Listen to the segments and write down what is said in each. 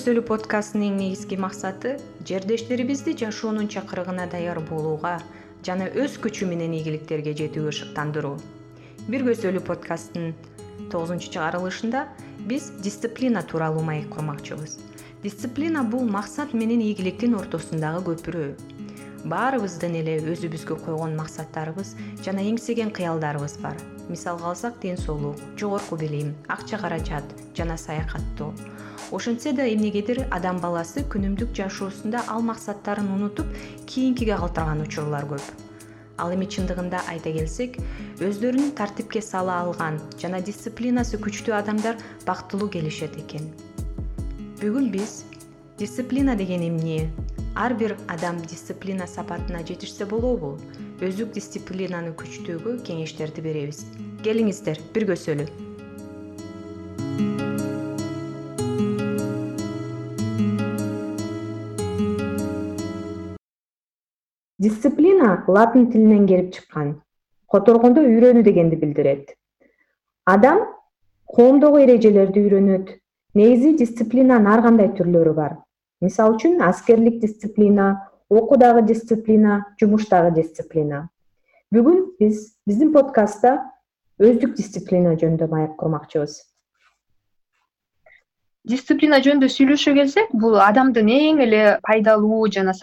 подкастынын негизги максаты жердештерибизди жашоонун чакырыгына даяр болууга жана өз күчү менен ийгиликтерге жетүүгө шыктандыруу. Бир көзөлүү подкасттын тогузунчу чыгарылышында биз дисциплина тууралуу маек курмакчыбыз. Дисциплина бул максат менен ийгиликтин ортосундагы көпүрө баарыбыздын эле өзүбүзгө койгон максаттарыбыз жана эңсеген кыялдарыбыз бар. Мисалга алсак ден соолук жогорку билим акча каражат жана саякаттоо ошентсе да эмнегедир адам баласы күнүмдүк жашоосунда ал максаттарын унутуп кийинкиге калтырган учурлар көп. Ал эми чындыгында айта келсек өздөрүн тартипке сала алган жана дисциплинасы күчтүү адамдар бактылуу келишет экен. Бүгүн биз дисциплина деген эмне? Ар бир адам дисциплина сапатына жетишсе болобу. Өздүк дисциплинаны күчтөөгө кеңештерди беребиз. Келиңиздер бир көзөлүү дисциплина латын тилинен келип чыккан. Которгондо үйрөнүү дегенди билдирет. Адам коомдогу эрежелерди үйрөнөт. Негизи дисциплинанын ар кандай түрлөрү бар? Мисалы үчүн аскерлик дисциплина окуудагы дисциплина жумуштагы дисциплина. Бүгүн биз биздин подкастта өздүк дисциплина жөнүндө маек курмакчыбыз дисциплина жөнүндө сүйлөшө келсек бул адамдын эң эле пайдалуу жана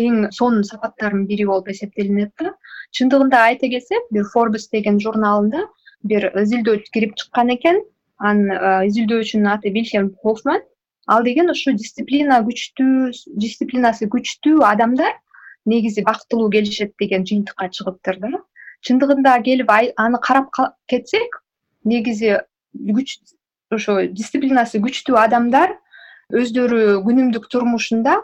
эң сонун сапаттарынын бири болуп эсептелинет да. Чындыгында айта келсек бир forbes деген журналында бир изилдөө кирип чыккан экен. Анын изилдөөчүнүн аты вильхельм хофман ал деген ушу дисциплина күчтүү дисциплинасы күчтүү адамдар негизи бактылуу келишет деген жыйынтыкка чыгыптыр да. Чындыгында келип аны карап кетсек негизи күч ошо дисциплинасы күчтүү адамдар өздөрү күнүмдүк турмушунда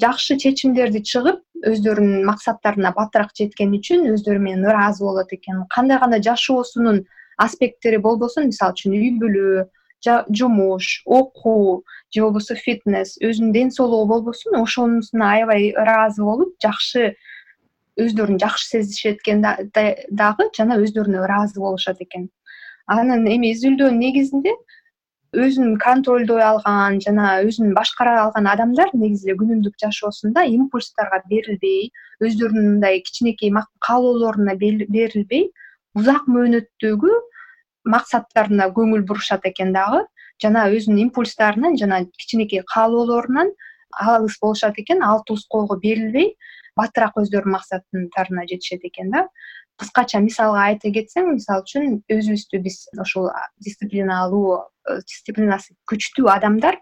жакшы чечимдерди чыгып өздөрүнүн максаттарына баттыраак жеткени үчүн өздөрү менен ыраазы болот экен. Кандай гана жашоосунун аспекттери болбосун мисалы үчүн үй бүлө жумуш окуу же болбосо фитнес өзүнүн ден соолугу болбосун ошонусуна аябай ыраазы болуп жакшы өздөрүн жакшы сезишет экен дагы жана өздөрүнө ыраазы болушат экен. Анан эми изилдөөнүн негизинде өзүн контролдой алган жана өзүн башкара алган адамдар негизи эле күнүмдүк жашоосунда импульстарга берилбей өздөрүнүн мындай кичинекей каалоолоруна берилбей узак мөөнөттөгү максаттарына көңүл бурушат экен дагы жана өзүнүн импульстарынан жана кичинекей каалоолорунан алыс болушат экен ал тускоого берилбей баттыраак өздөрүнүн максаттарына жетишет экен да кыскача мисалга айта кетсең мисалы үчүн өзүбүздү биз ушул дисциплиналуу э, дисциплинасы күчтүү адамдар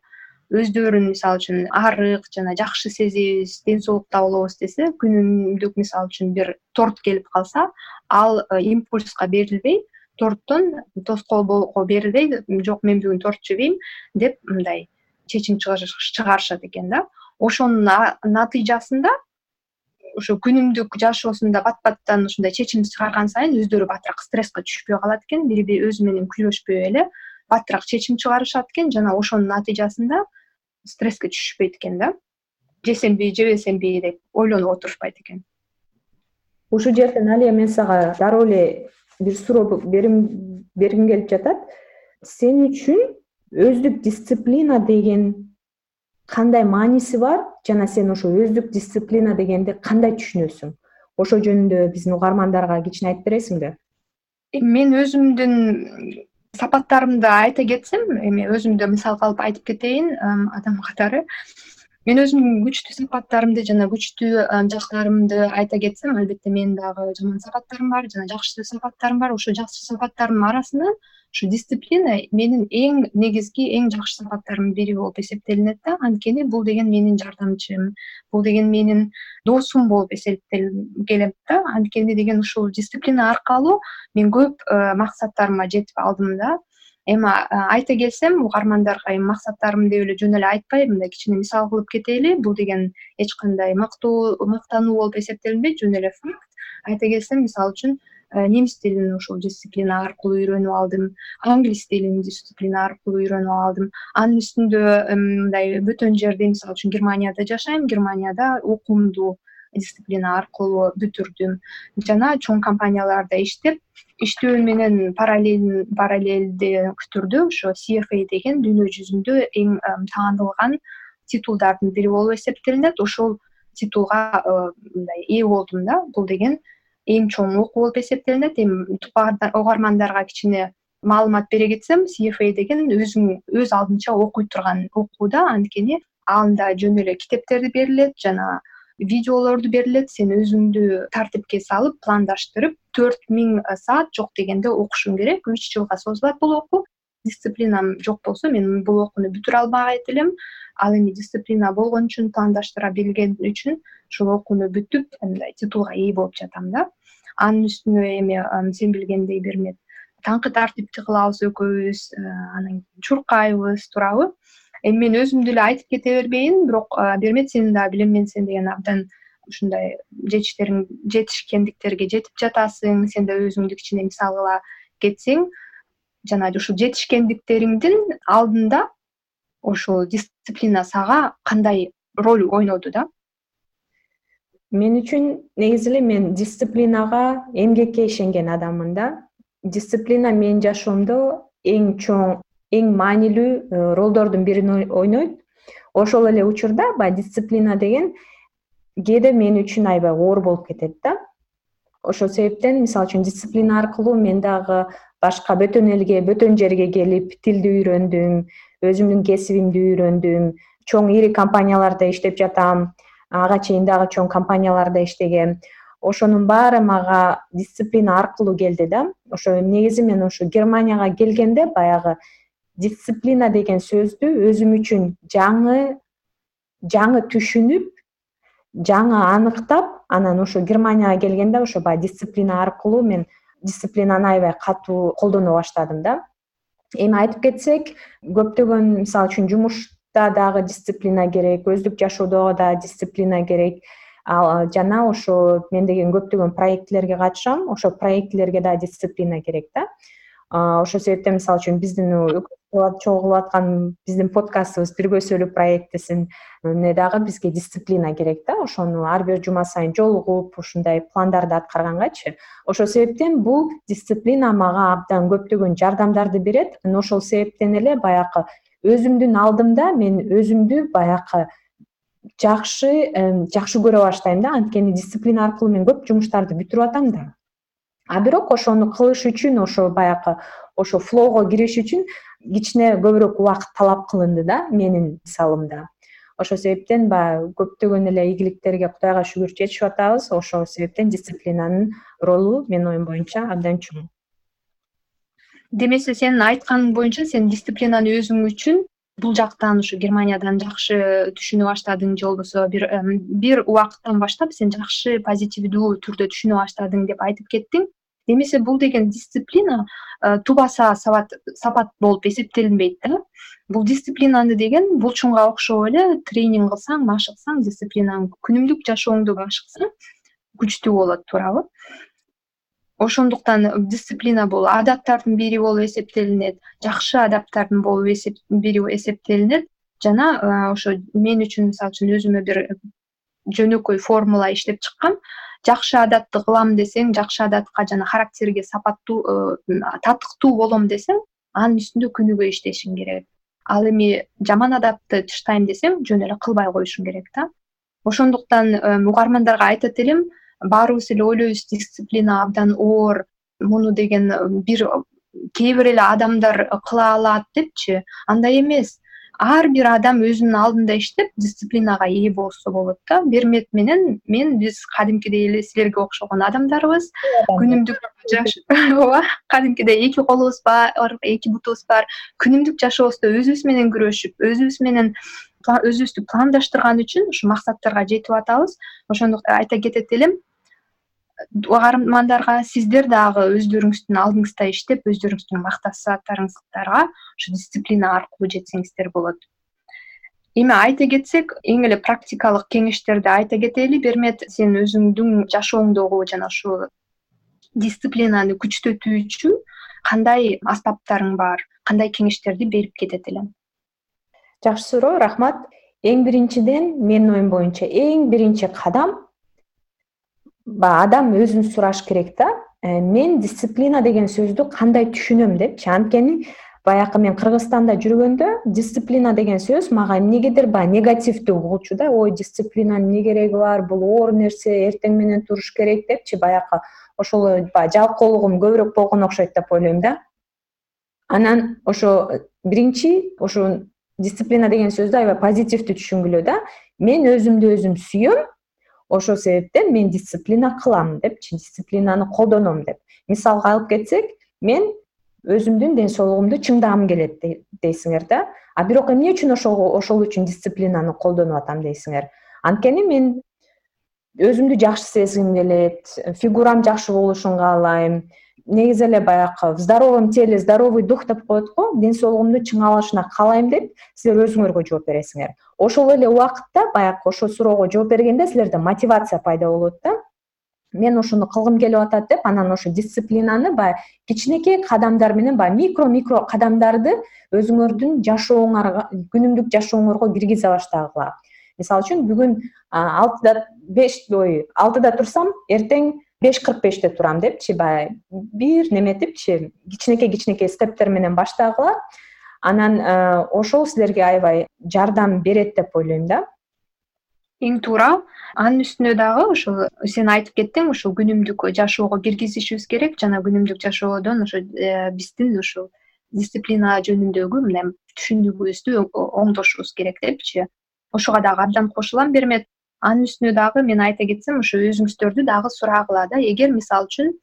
өздөрүн мисалы үчүн арык жана жакшы сезебиз ден соолукта болобуз десе күнүмдүк мисалы үчүн бир торт келип калса ал э, импульска берилбей торттон тоскоолго берилбей жок мен бүгүн торт жебейм деп мындай чечим чыгарышат экен да. Ошонун натыйжасында ошо күнүмдүк жашоосунда бат баттан ушундай чечим чыгарган сайын өздөрү баттыраак стресске түшпөй калат экен. Бири бири өзү менен күрөшпөй эле баттыраак чечим чыгарышат экен. Жана ошонун натыйжасында стресске түшүшпөйт экен да. Жесемби жебесемби деп ойлонуп отурушпайт экен. Ушул жерден алия мен сага дароо эле бир суроо бергим келип жатат. Сен үчүн өздүк дисциплина деген кандай мааниси бар жана сен ошо өздүк дисциплина дегенди кандай түшүнөсүң? Ошол жөнүндө биздин угармандарга кичине айтып бересиңби. Мен өзүмдүн сапаттарымды айта кетсем эми өзүмдү мисалга алып айтып кетейин адам катары. Мен өзүмдүн күчтүү сапаттарымды жана күчтүү жактарымды айта кетсем албетте менин дагы жаман сапаттарым бар жана жакшы сапаттарым бар. Ошол жакшы сапаттарымдын арасынан ушу дисциплина менин эң негизги эң жакшы сапаттарымдын бири болуп эсептелинет да. Анткени бул деген менин жардамчым бул деген менин досум болуп эсептелип келет да. Анткени деген ушул дисциплина аркылуу мен көп э, максаттарыма жетип алдым да. Эми айта келсем угармандарга эми максаттарым деп эле жөн эле айтпай мындай кичине мисал кылып кетели бул деген эч кандай мактануу болуп эсептелинбейт жөн эле факт. Айта келсем мисалы үчүн э, немис тилин ушул дисциплина аркылуу үйрөнүп алдым. Англис тилин дисциплина аркылуу үйрөнүп алдым. Анын үстүндө мындай бөтөн жерде мисалы үчүн германияда жашайм. Германияда окуумду дисциплина аркылуу бүтүрдүм. Жана чоң компанияларда иштеп иштөө менен параллелдүү түрдө ошо cfa деген дүйнө жүзүндө эң таанылган титулдардын бири болуп эсептелинет. Ошол титулга мындай ээ болдум да. Бул деген эң чоң окуу болуп эсептелинет. Эми угармандарга кичине маалымат бере кетсем cfa деген өзүң өз алдынча окуй турган окуу да анткени анда жөн эле китептерди берилет жана видеолорду берилет. Сен өзүңдү тартипке салып пландаштырып төрт миң саат жок дегенде окушуң керек. Үч жылга созулат бул окуу дисциплинам жок болсо мен бул окууну бүтүрө албайт элем ал эми дисциплина болгон үчүн пландаштыра билген үчүн ушул окууну бүтүп мындай титулга ээ болуп жатам да. Анын үстүнө эми сен билгендей бермет таңкы тартипти кылабыз экөөбүз э, анан кийин чуркайбыз туурабы. Эми мен өзүмдү эле айтып кете бербейин бирок э, бермет сен дагы билем мен сен деген абдан ушундай жетиштериң жетишкендиктерге жетип жатасың сен да өзүңдү кичине мисал кыла кетсең жана ушул жетишкендиктериңдин алдында ошол дисциплина сага кандай роль ойноду да? Мен үчүн негизи эле мен дисциплинага эмгекке ишенген адаммын да. Дисциплина менин жашоомдо эң чоң эң маанилүү э, ролдордун бирин ойнойт. Ошол эле учурда баягы дисциплина деген кээде мен үчүн аябай оор болуп кетет да ошол себептен мисалы үчүн дисциплина аркылуу мен дагы башка бөтөн элге бөтөн жерге келип тилди үйрөндүм өзүмдүн кесибимди үйрөндүм чоң ири компанияларда иштеп жатам ага чейин дагы чоң компанияларда иштегем. Ошонун баары мага дисциплина аркылуу келди да ошо негизи мен ушу германияга келгенде баягы дисциплина деген сөздү өзүм үчүн жаңы жаңы түшүнүп жаңы аныктап анан ошо германияга келгенде ошо баягы дисциплина аркылуу мен дисциплинаны аябай катуу колдоно баштадым да. Эми айтып кетсек көптөгөн мисалы үчүн жумушта дагы дисциплина керек өздүк жашоодо дагы дисциплина керек. Жана ошо мен деген көптөгөн проектилерге катышам ошол проектилерге дагы дисциплина керек да. Ошол себептен мисалы үчүн биздин чогуу кылып аткан биздин подкастыбыз бир көзсөлүү проектисине дагы бизге дисциплина керек да. Ошону ар бир жума сайын жолугуп ушундай пландарды аткаргангачы ошол себептен бул дисциплина мага абдан көптөгөн жардамдарды берет. Анан ошол себептен эле баягы өзүмдүн алдымда мен өзүмдү баягы жакшы жакшы көрө баштайм да. Анткени дисциплина аркылуу мен көп жумуштарды бүтүрүп атам да. А бирок ошону кылыш үчүн ошо баягы ошо флоого кириш үчүн кичине көбүрөөк убакыт талап кылынды да менин мисалымда ошол себептен баягы көптөгөн эле ийгиликтерге кудайга шүгүр жетишип атабыз. Ошол себептен дисциплинанын ролу менин оюм боюнча абдан чоң. Демесе сенин айтканың боюнча сен дисциплинаны өзүң үчүн бул жактан ушу германиядан жакшы түшүнө баштадың же болбосо бир бир убакыттан баштап сен жакшы позитивдүү түрдө түшүнө баштадың деп айтып кеттиң демесе бул деген дисциплина э, тубаса сапат болуп эсептелинбейт да. Бул дисциплинаны деген булчуңга окшоп эле тренинг кылсаң машыксаң дисциплинаң күнүмдүк жашооңдо машыксаң күчтүү болот туурабы. Ошондуктан дисциплина бул адаттардын бири болуп эсептелинет жакшы адаттардын бири болуп эсептелинет. Жана ошо мен үчүн мисалы үчүн өзүмө бир жөнөкөй формула иштеп чыккам жакшы адатты кылам десең жакшы адатка жана характерге сапаттуу э, татыктуу болом десең анын үстүндө күнүгө иштешиң керек. Ал эми жаман адатты таштайм десең жөн эле кылбай коюшуң керек да. Ошондуктан э, угармандарга айтат элем баарыбыз эле ойлойбуз дисциплина абдан оор муну деген бир кээ бир эле адамдар кыла алат депчи. Андай эмес ар бир адам өзүнүн алдында иштеп дисциплинага ээ болсо болот да. Бермет менен мен биз кадимкидей эле силерге окшогон адамдарбыз күнүмдүк ооба кадимкидей эки колубуз бар эки бутубуз бар. Күнүмдүк жашообузда өзүбүз менен күрөшүп өзүбүз менен өзүбүздү пландаштырган үчүн ушул максаттарга жетип атабыз. Ошондуктан айта кетет элем угармандарга сиздер дагы өздөрүңүздүн алдыңызда иштеп өздөрүңүздүн максаттарыңыздарга ушу дисциплина аркылуу жетсеңиздер болот. Эми айта кетсек эң эле практикалык кеңештерди айта кетели бермет сен өзүңдүн жашооңдогу жана ушул дисциплинаны күчтөтүү үчүн кандай аспаптарың бар кандай кеңештерди берип кетет элең жакшы суроо рахмат. Эң биринчиден менин оюм боюнча эң биринчи кадам баягы адам өзүн сураш керек да. Э, мен дисциплина деген сөздү кандай түшүнөм депчи анткени баягы мен кыргызстанда жүргөндө дисциплина деген сөз мага эмнегедир баягы негативдүү угулчу да. Ой дисциплинанын эмне кереги бар бул оор нерсе эртең менен туруш керек депчи баягы ошол баягы жалкоолугум көбүрөөк болгон окшойт деп ойлойм да. Анан ошо биринчи ошо дисциплина деген сөздү аябай позитивдүү түшүнгүлө да. Мен өзүмдү өзүм сүйөм ошол себептен мен дисциплина кылам депчи дисциплинаны колдоном деп. Мисалга алып кетсек мен өзүмдүн ден соолугумду чыңдагым келет дейсиңер да. А бирок эмне үчүн ошол үчүн дисциплинаны колдонуп атам дейсиңер? Анткени мен өзүмдү жакшы сезгим келет фигурам жакшы болушун каалайм негизи эле баягы в здоровом теле здоровый дух деп коет го ден соолугумду чыңалышына каалайм деп силер өзүңөргө жооп бересиңер. Ошол эле убакытта баягы ошол суроого жооп бергенде силерде мотивация пайда болот да. Мен ушуну кылгым келип атат деп анан ошо дисциплинаны баягы кичинекей кадамдар менен баягы микро микро кадамдарды өзүңөрдүн жашооңорго күнүмдүк жашооңорго киргизе баштагыла. Мисалы үчүн бүгүн алтыда беш ой алтыда турсам эртең беш кырк беште турам депчи баягы бир неметипчи кичинекей кичинекей стептер менен баштагыла. Анан ошол силерге аябай жардам берет деп ойлойм да. Эң туура анын үстүнө дагы ошол сен айтып кеттиң ушул күнүмдүк жашоого киргизишибиз керек жана күнүмдүк жашоодон ошо э, биздин ушул дисциплина жөнүндөгү мындай түшүнүгүбүздү оңдошубуз керек депчи ошого дагы абдан кошулам бермет анын үстүнө дагы мен айта кетсем ошо өзүңүздөрдү дагы сурагыла да. Эгер мисалы үчүн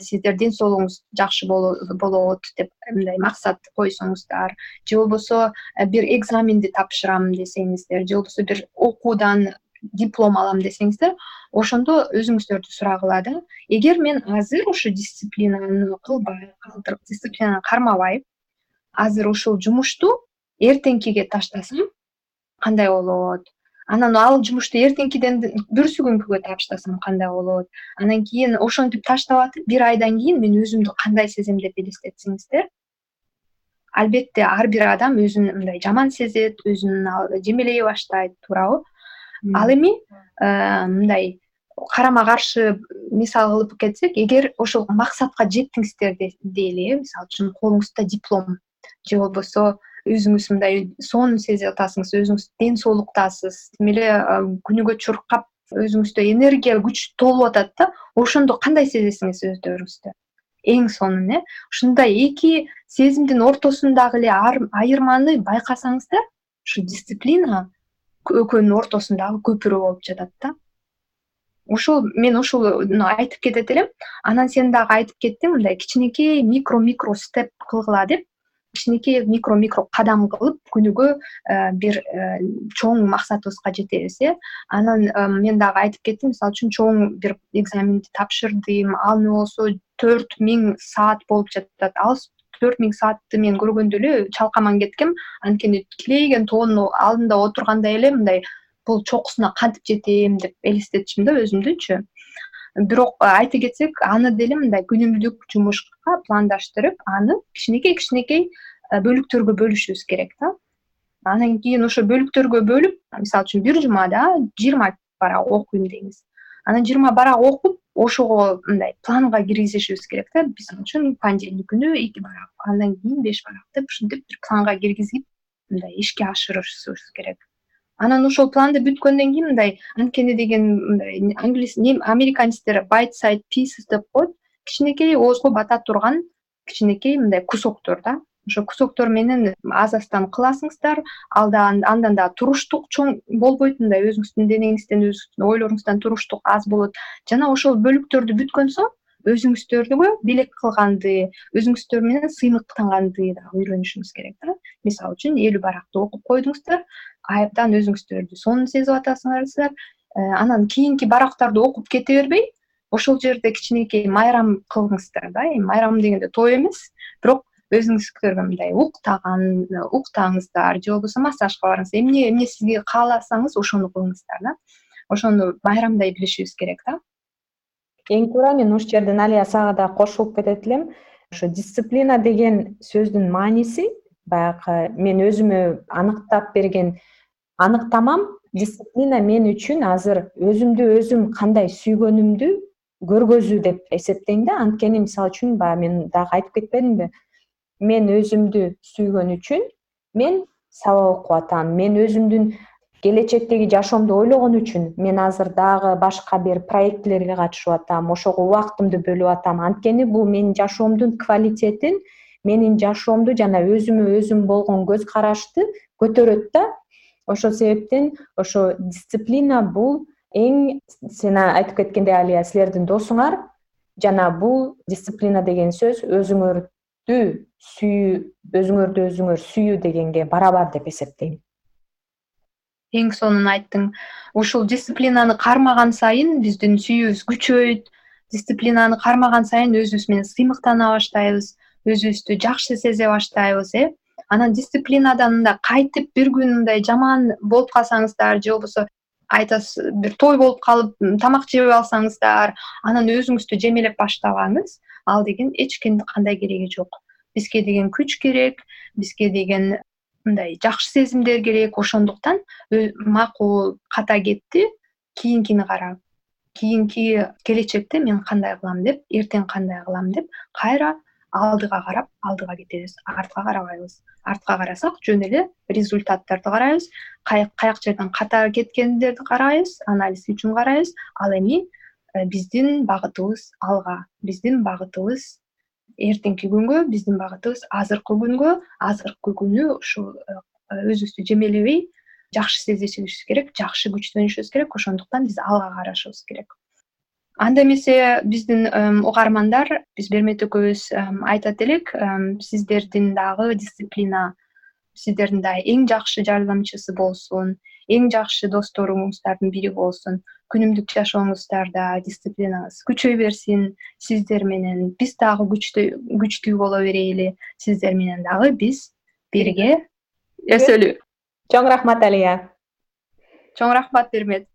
сиздер ден соолугуңуз жакшы болот деп мындай максат койсоңуздар же болбосо э, бир экзаменди тапшырам десеңиздер же болбосо бир окуудан диплом алам десеңиздер ошондо өзүңүздөрдү сурагыла да. Эгер мен азыр ошо дисциплинаны кылбай дисциплинаны кармабай азыр ушул жумушту эртеңкиге таштасам кандай болот анан ал жумушту эртеңкиден бүрсү күнгүгө таштасам кандай болот? Анан кийин ошентип таштап атып бир айдан кийин мен өзүмдү кандай сезем деп элестетсеңиздер албетте ар бир адам өзүн мындай жаман сезет өзүн жемелей баштайт туурабы. Ал эми э, мындай карама каршы мисал кылып кетсек эгер ошол максатка жеттиңиздер дейли э мисалы үчүн колуңузда диплом же болбосо өзүңүз мындай сонун сезип атасыңыз өзүңүз ден соолуктасыз. Тим эле күнүгө чуркап өзүңүздө энергия күч толуп атат да ошондо кандай сезесиңиз өздөрүңүздү эң сонун э? Ушундай эки сезимдин ортосундагы эле айырманы байкасаңыздар ушу дисциплина экөөнүн ортосундагы көпүрө болуп жатат да. Ошол мен ошону айтып кетет элем. Анан сен дагы айтып кеттиң мындай кичинекей микро микро степ кылгыла деп кичинекей микро микро кадам кылып күнүгө э, бир э, чоң максатыбызга жетебиз э. Анан э, мен дагы айтып кеттим мисалы үчүн чоң бир экзаменди тапшырдым эмне болсо төрт миң саат болуп жатат. Ал төрт миң саатты мен көргөндө эле чалкаман кеткем. Анткени килейген тоонун алдында отургандай эле мындай бул чокусуна кантип жетем деп элестетчүмүн да өзүмдүчү бирок айта кетсек аны деле мындай күнүмдүк жумушка пландаштырып аны кичинекей кичинекей э, бөлүктөргө бөлүшүбүз керек да. Анан кийин ошо бөлүктөргө бөлүп мисалы үчүн бир жумада жыйырма барак окуйм деңиз анан жыйырма барак окуп ошого мындай планга киргизишибиз керек да. Мисалы үчүн понедельник күнү эки барак андан кийин беш барак деп ушинтип бир планга киргизип мындай ишке ашырышыбыз керек анан ошол планды бүткөндөн кийин мындай анткени деген мындай англис американецтер байт сайт писес деп коет. Кичинекей оозго бата турган кичинекей мындай кусоктор да. Ошо кусоктор менен аз аздан кыласыңыздар. Ал дагы андан дагы туруштук чоң болбойт. Мындай өзүңүздүн денеңизден өзүңүздүн ойлоруңуздан туруштук аз болот. Жана ошол бөлүктөрдү бүткөн соң өзүңүздөргө белек кылганды өзүңүздөр менен сыймыктанганды дагы үйрөнүшүңүз керек да. Мисалы үчүн элүү баракты окуп койдуңуздар абдан өзүңүздөрдү сонун сезип атасыңарсыздар. Э, анан кийинки барактарды окуп кете бербей ошол жерде кичинекей майрам кылыңыздар да. Эми майрам дегенде той эмес бирок өзүңүздөргө мындай уктаган уктаңыздар же болбосо массажга барыңыздар эмне эмне сизге кааласаңыз ошону кылыңыздар да. Ошону майрамдай билишибиз керек да эң туура мен ушул жерден алия сага дагы кошулуп кетет элем. Ошо дисциплина деген сөздүн мааниси баягы мен өзүмө аныктап берген аныктамам. Дисциплина мен үчүн азыр өзүмдү өзүм кандай сүйгөнүмдү көргөзүү деп эсептейм да. Анткени мисалы үчүн баягы мен дагы айтып кетпедимби? Мен өзүмдү сүйгөн үчүн мен сабак окуп атам. Мен өзүмдүн келечектеги жашоомду ойлогон үчүн мен азыр дагы башка бир проектилерге катышып атам ошого убактымды бөлүп атам. Анткени бул менин жашоомдун квалитетин менин жашоомду жана өзүмө өзүм болгон көз карашты көтөрөт да. Ошол себептен ошо дисциплина бул эң сен айтып кеткендей алия силердин досуңар жана бул дисциплина деген сөз өзүңөрдү сүйүү өзүңөрдү өзүңөр сүйүү дегенге барабар деп эсептейм эң сонун айттың. Ушул дисциплинаны кармаган сайын биздин сүйүүбүз күчөйт. Дисциплинаны кармаган сайын өзүбүз менен сыймыктана баштайбыз өзүбүздү жакшы сезе баштайбыз э. Анан дисциплинадан мындай кайтып бир күн мындай жаман болуп калсаңыздар же болбосо айтасыз бир той болуп калып тамак жебей алсаңыздар анан өзүңүздү жемелеп баштабаңыз. Ал деген эч кандай кереги жок. Бизге деген күч керек бизге деген мындай жакшы сезимдер керек. Ошондуктан макул ката кетти. Кийинкини кара. Кийинки келечекте мен кандай кылам деп эртең кандай кылам деп кайра алдыга карап алдыга кетебиз. Артка карабайбыз. Артка карасак жөн эле результаттарды карайбыз. Каяк жерден ката кеткендерди карайбыз анализ үчүн карайбыз. Ал эми э, биздин багытыбыз алга. Биздин багытыбыз эртеңки күнгө биздин багытыбыз азыркы күнгө азыркы күнү ушул э, өзүбүздү жемелебей жакшы сезишибиз керек жакшы күчтөнүшүбүз керек ошондуктан биз алга карашыбыз керек. Анда эмесе биздин угармандар биз бермет экөөбүз айтат элек сиздердин дагы дисциплина сиздердин дагы эң жакшы жардамчысы болсун эң жакшы досторуңуздардын бири болсун күнүмдүк жашооңуздарда дисциплинаңыз күчөй берсин сиздер менен биз дагы күчтүү боло берели сиздер менен дагы биз бирге. Өсөлү чоң рахмат алия. Чоң рахмат бермет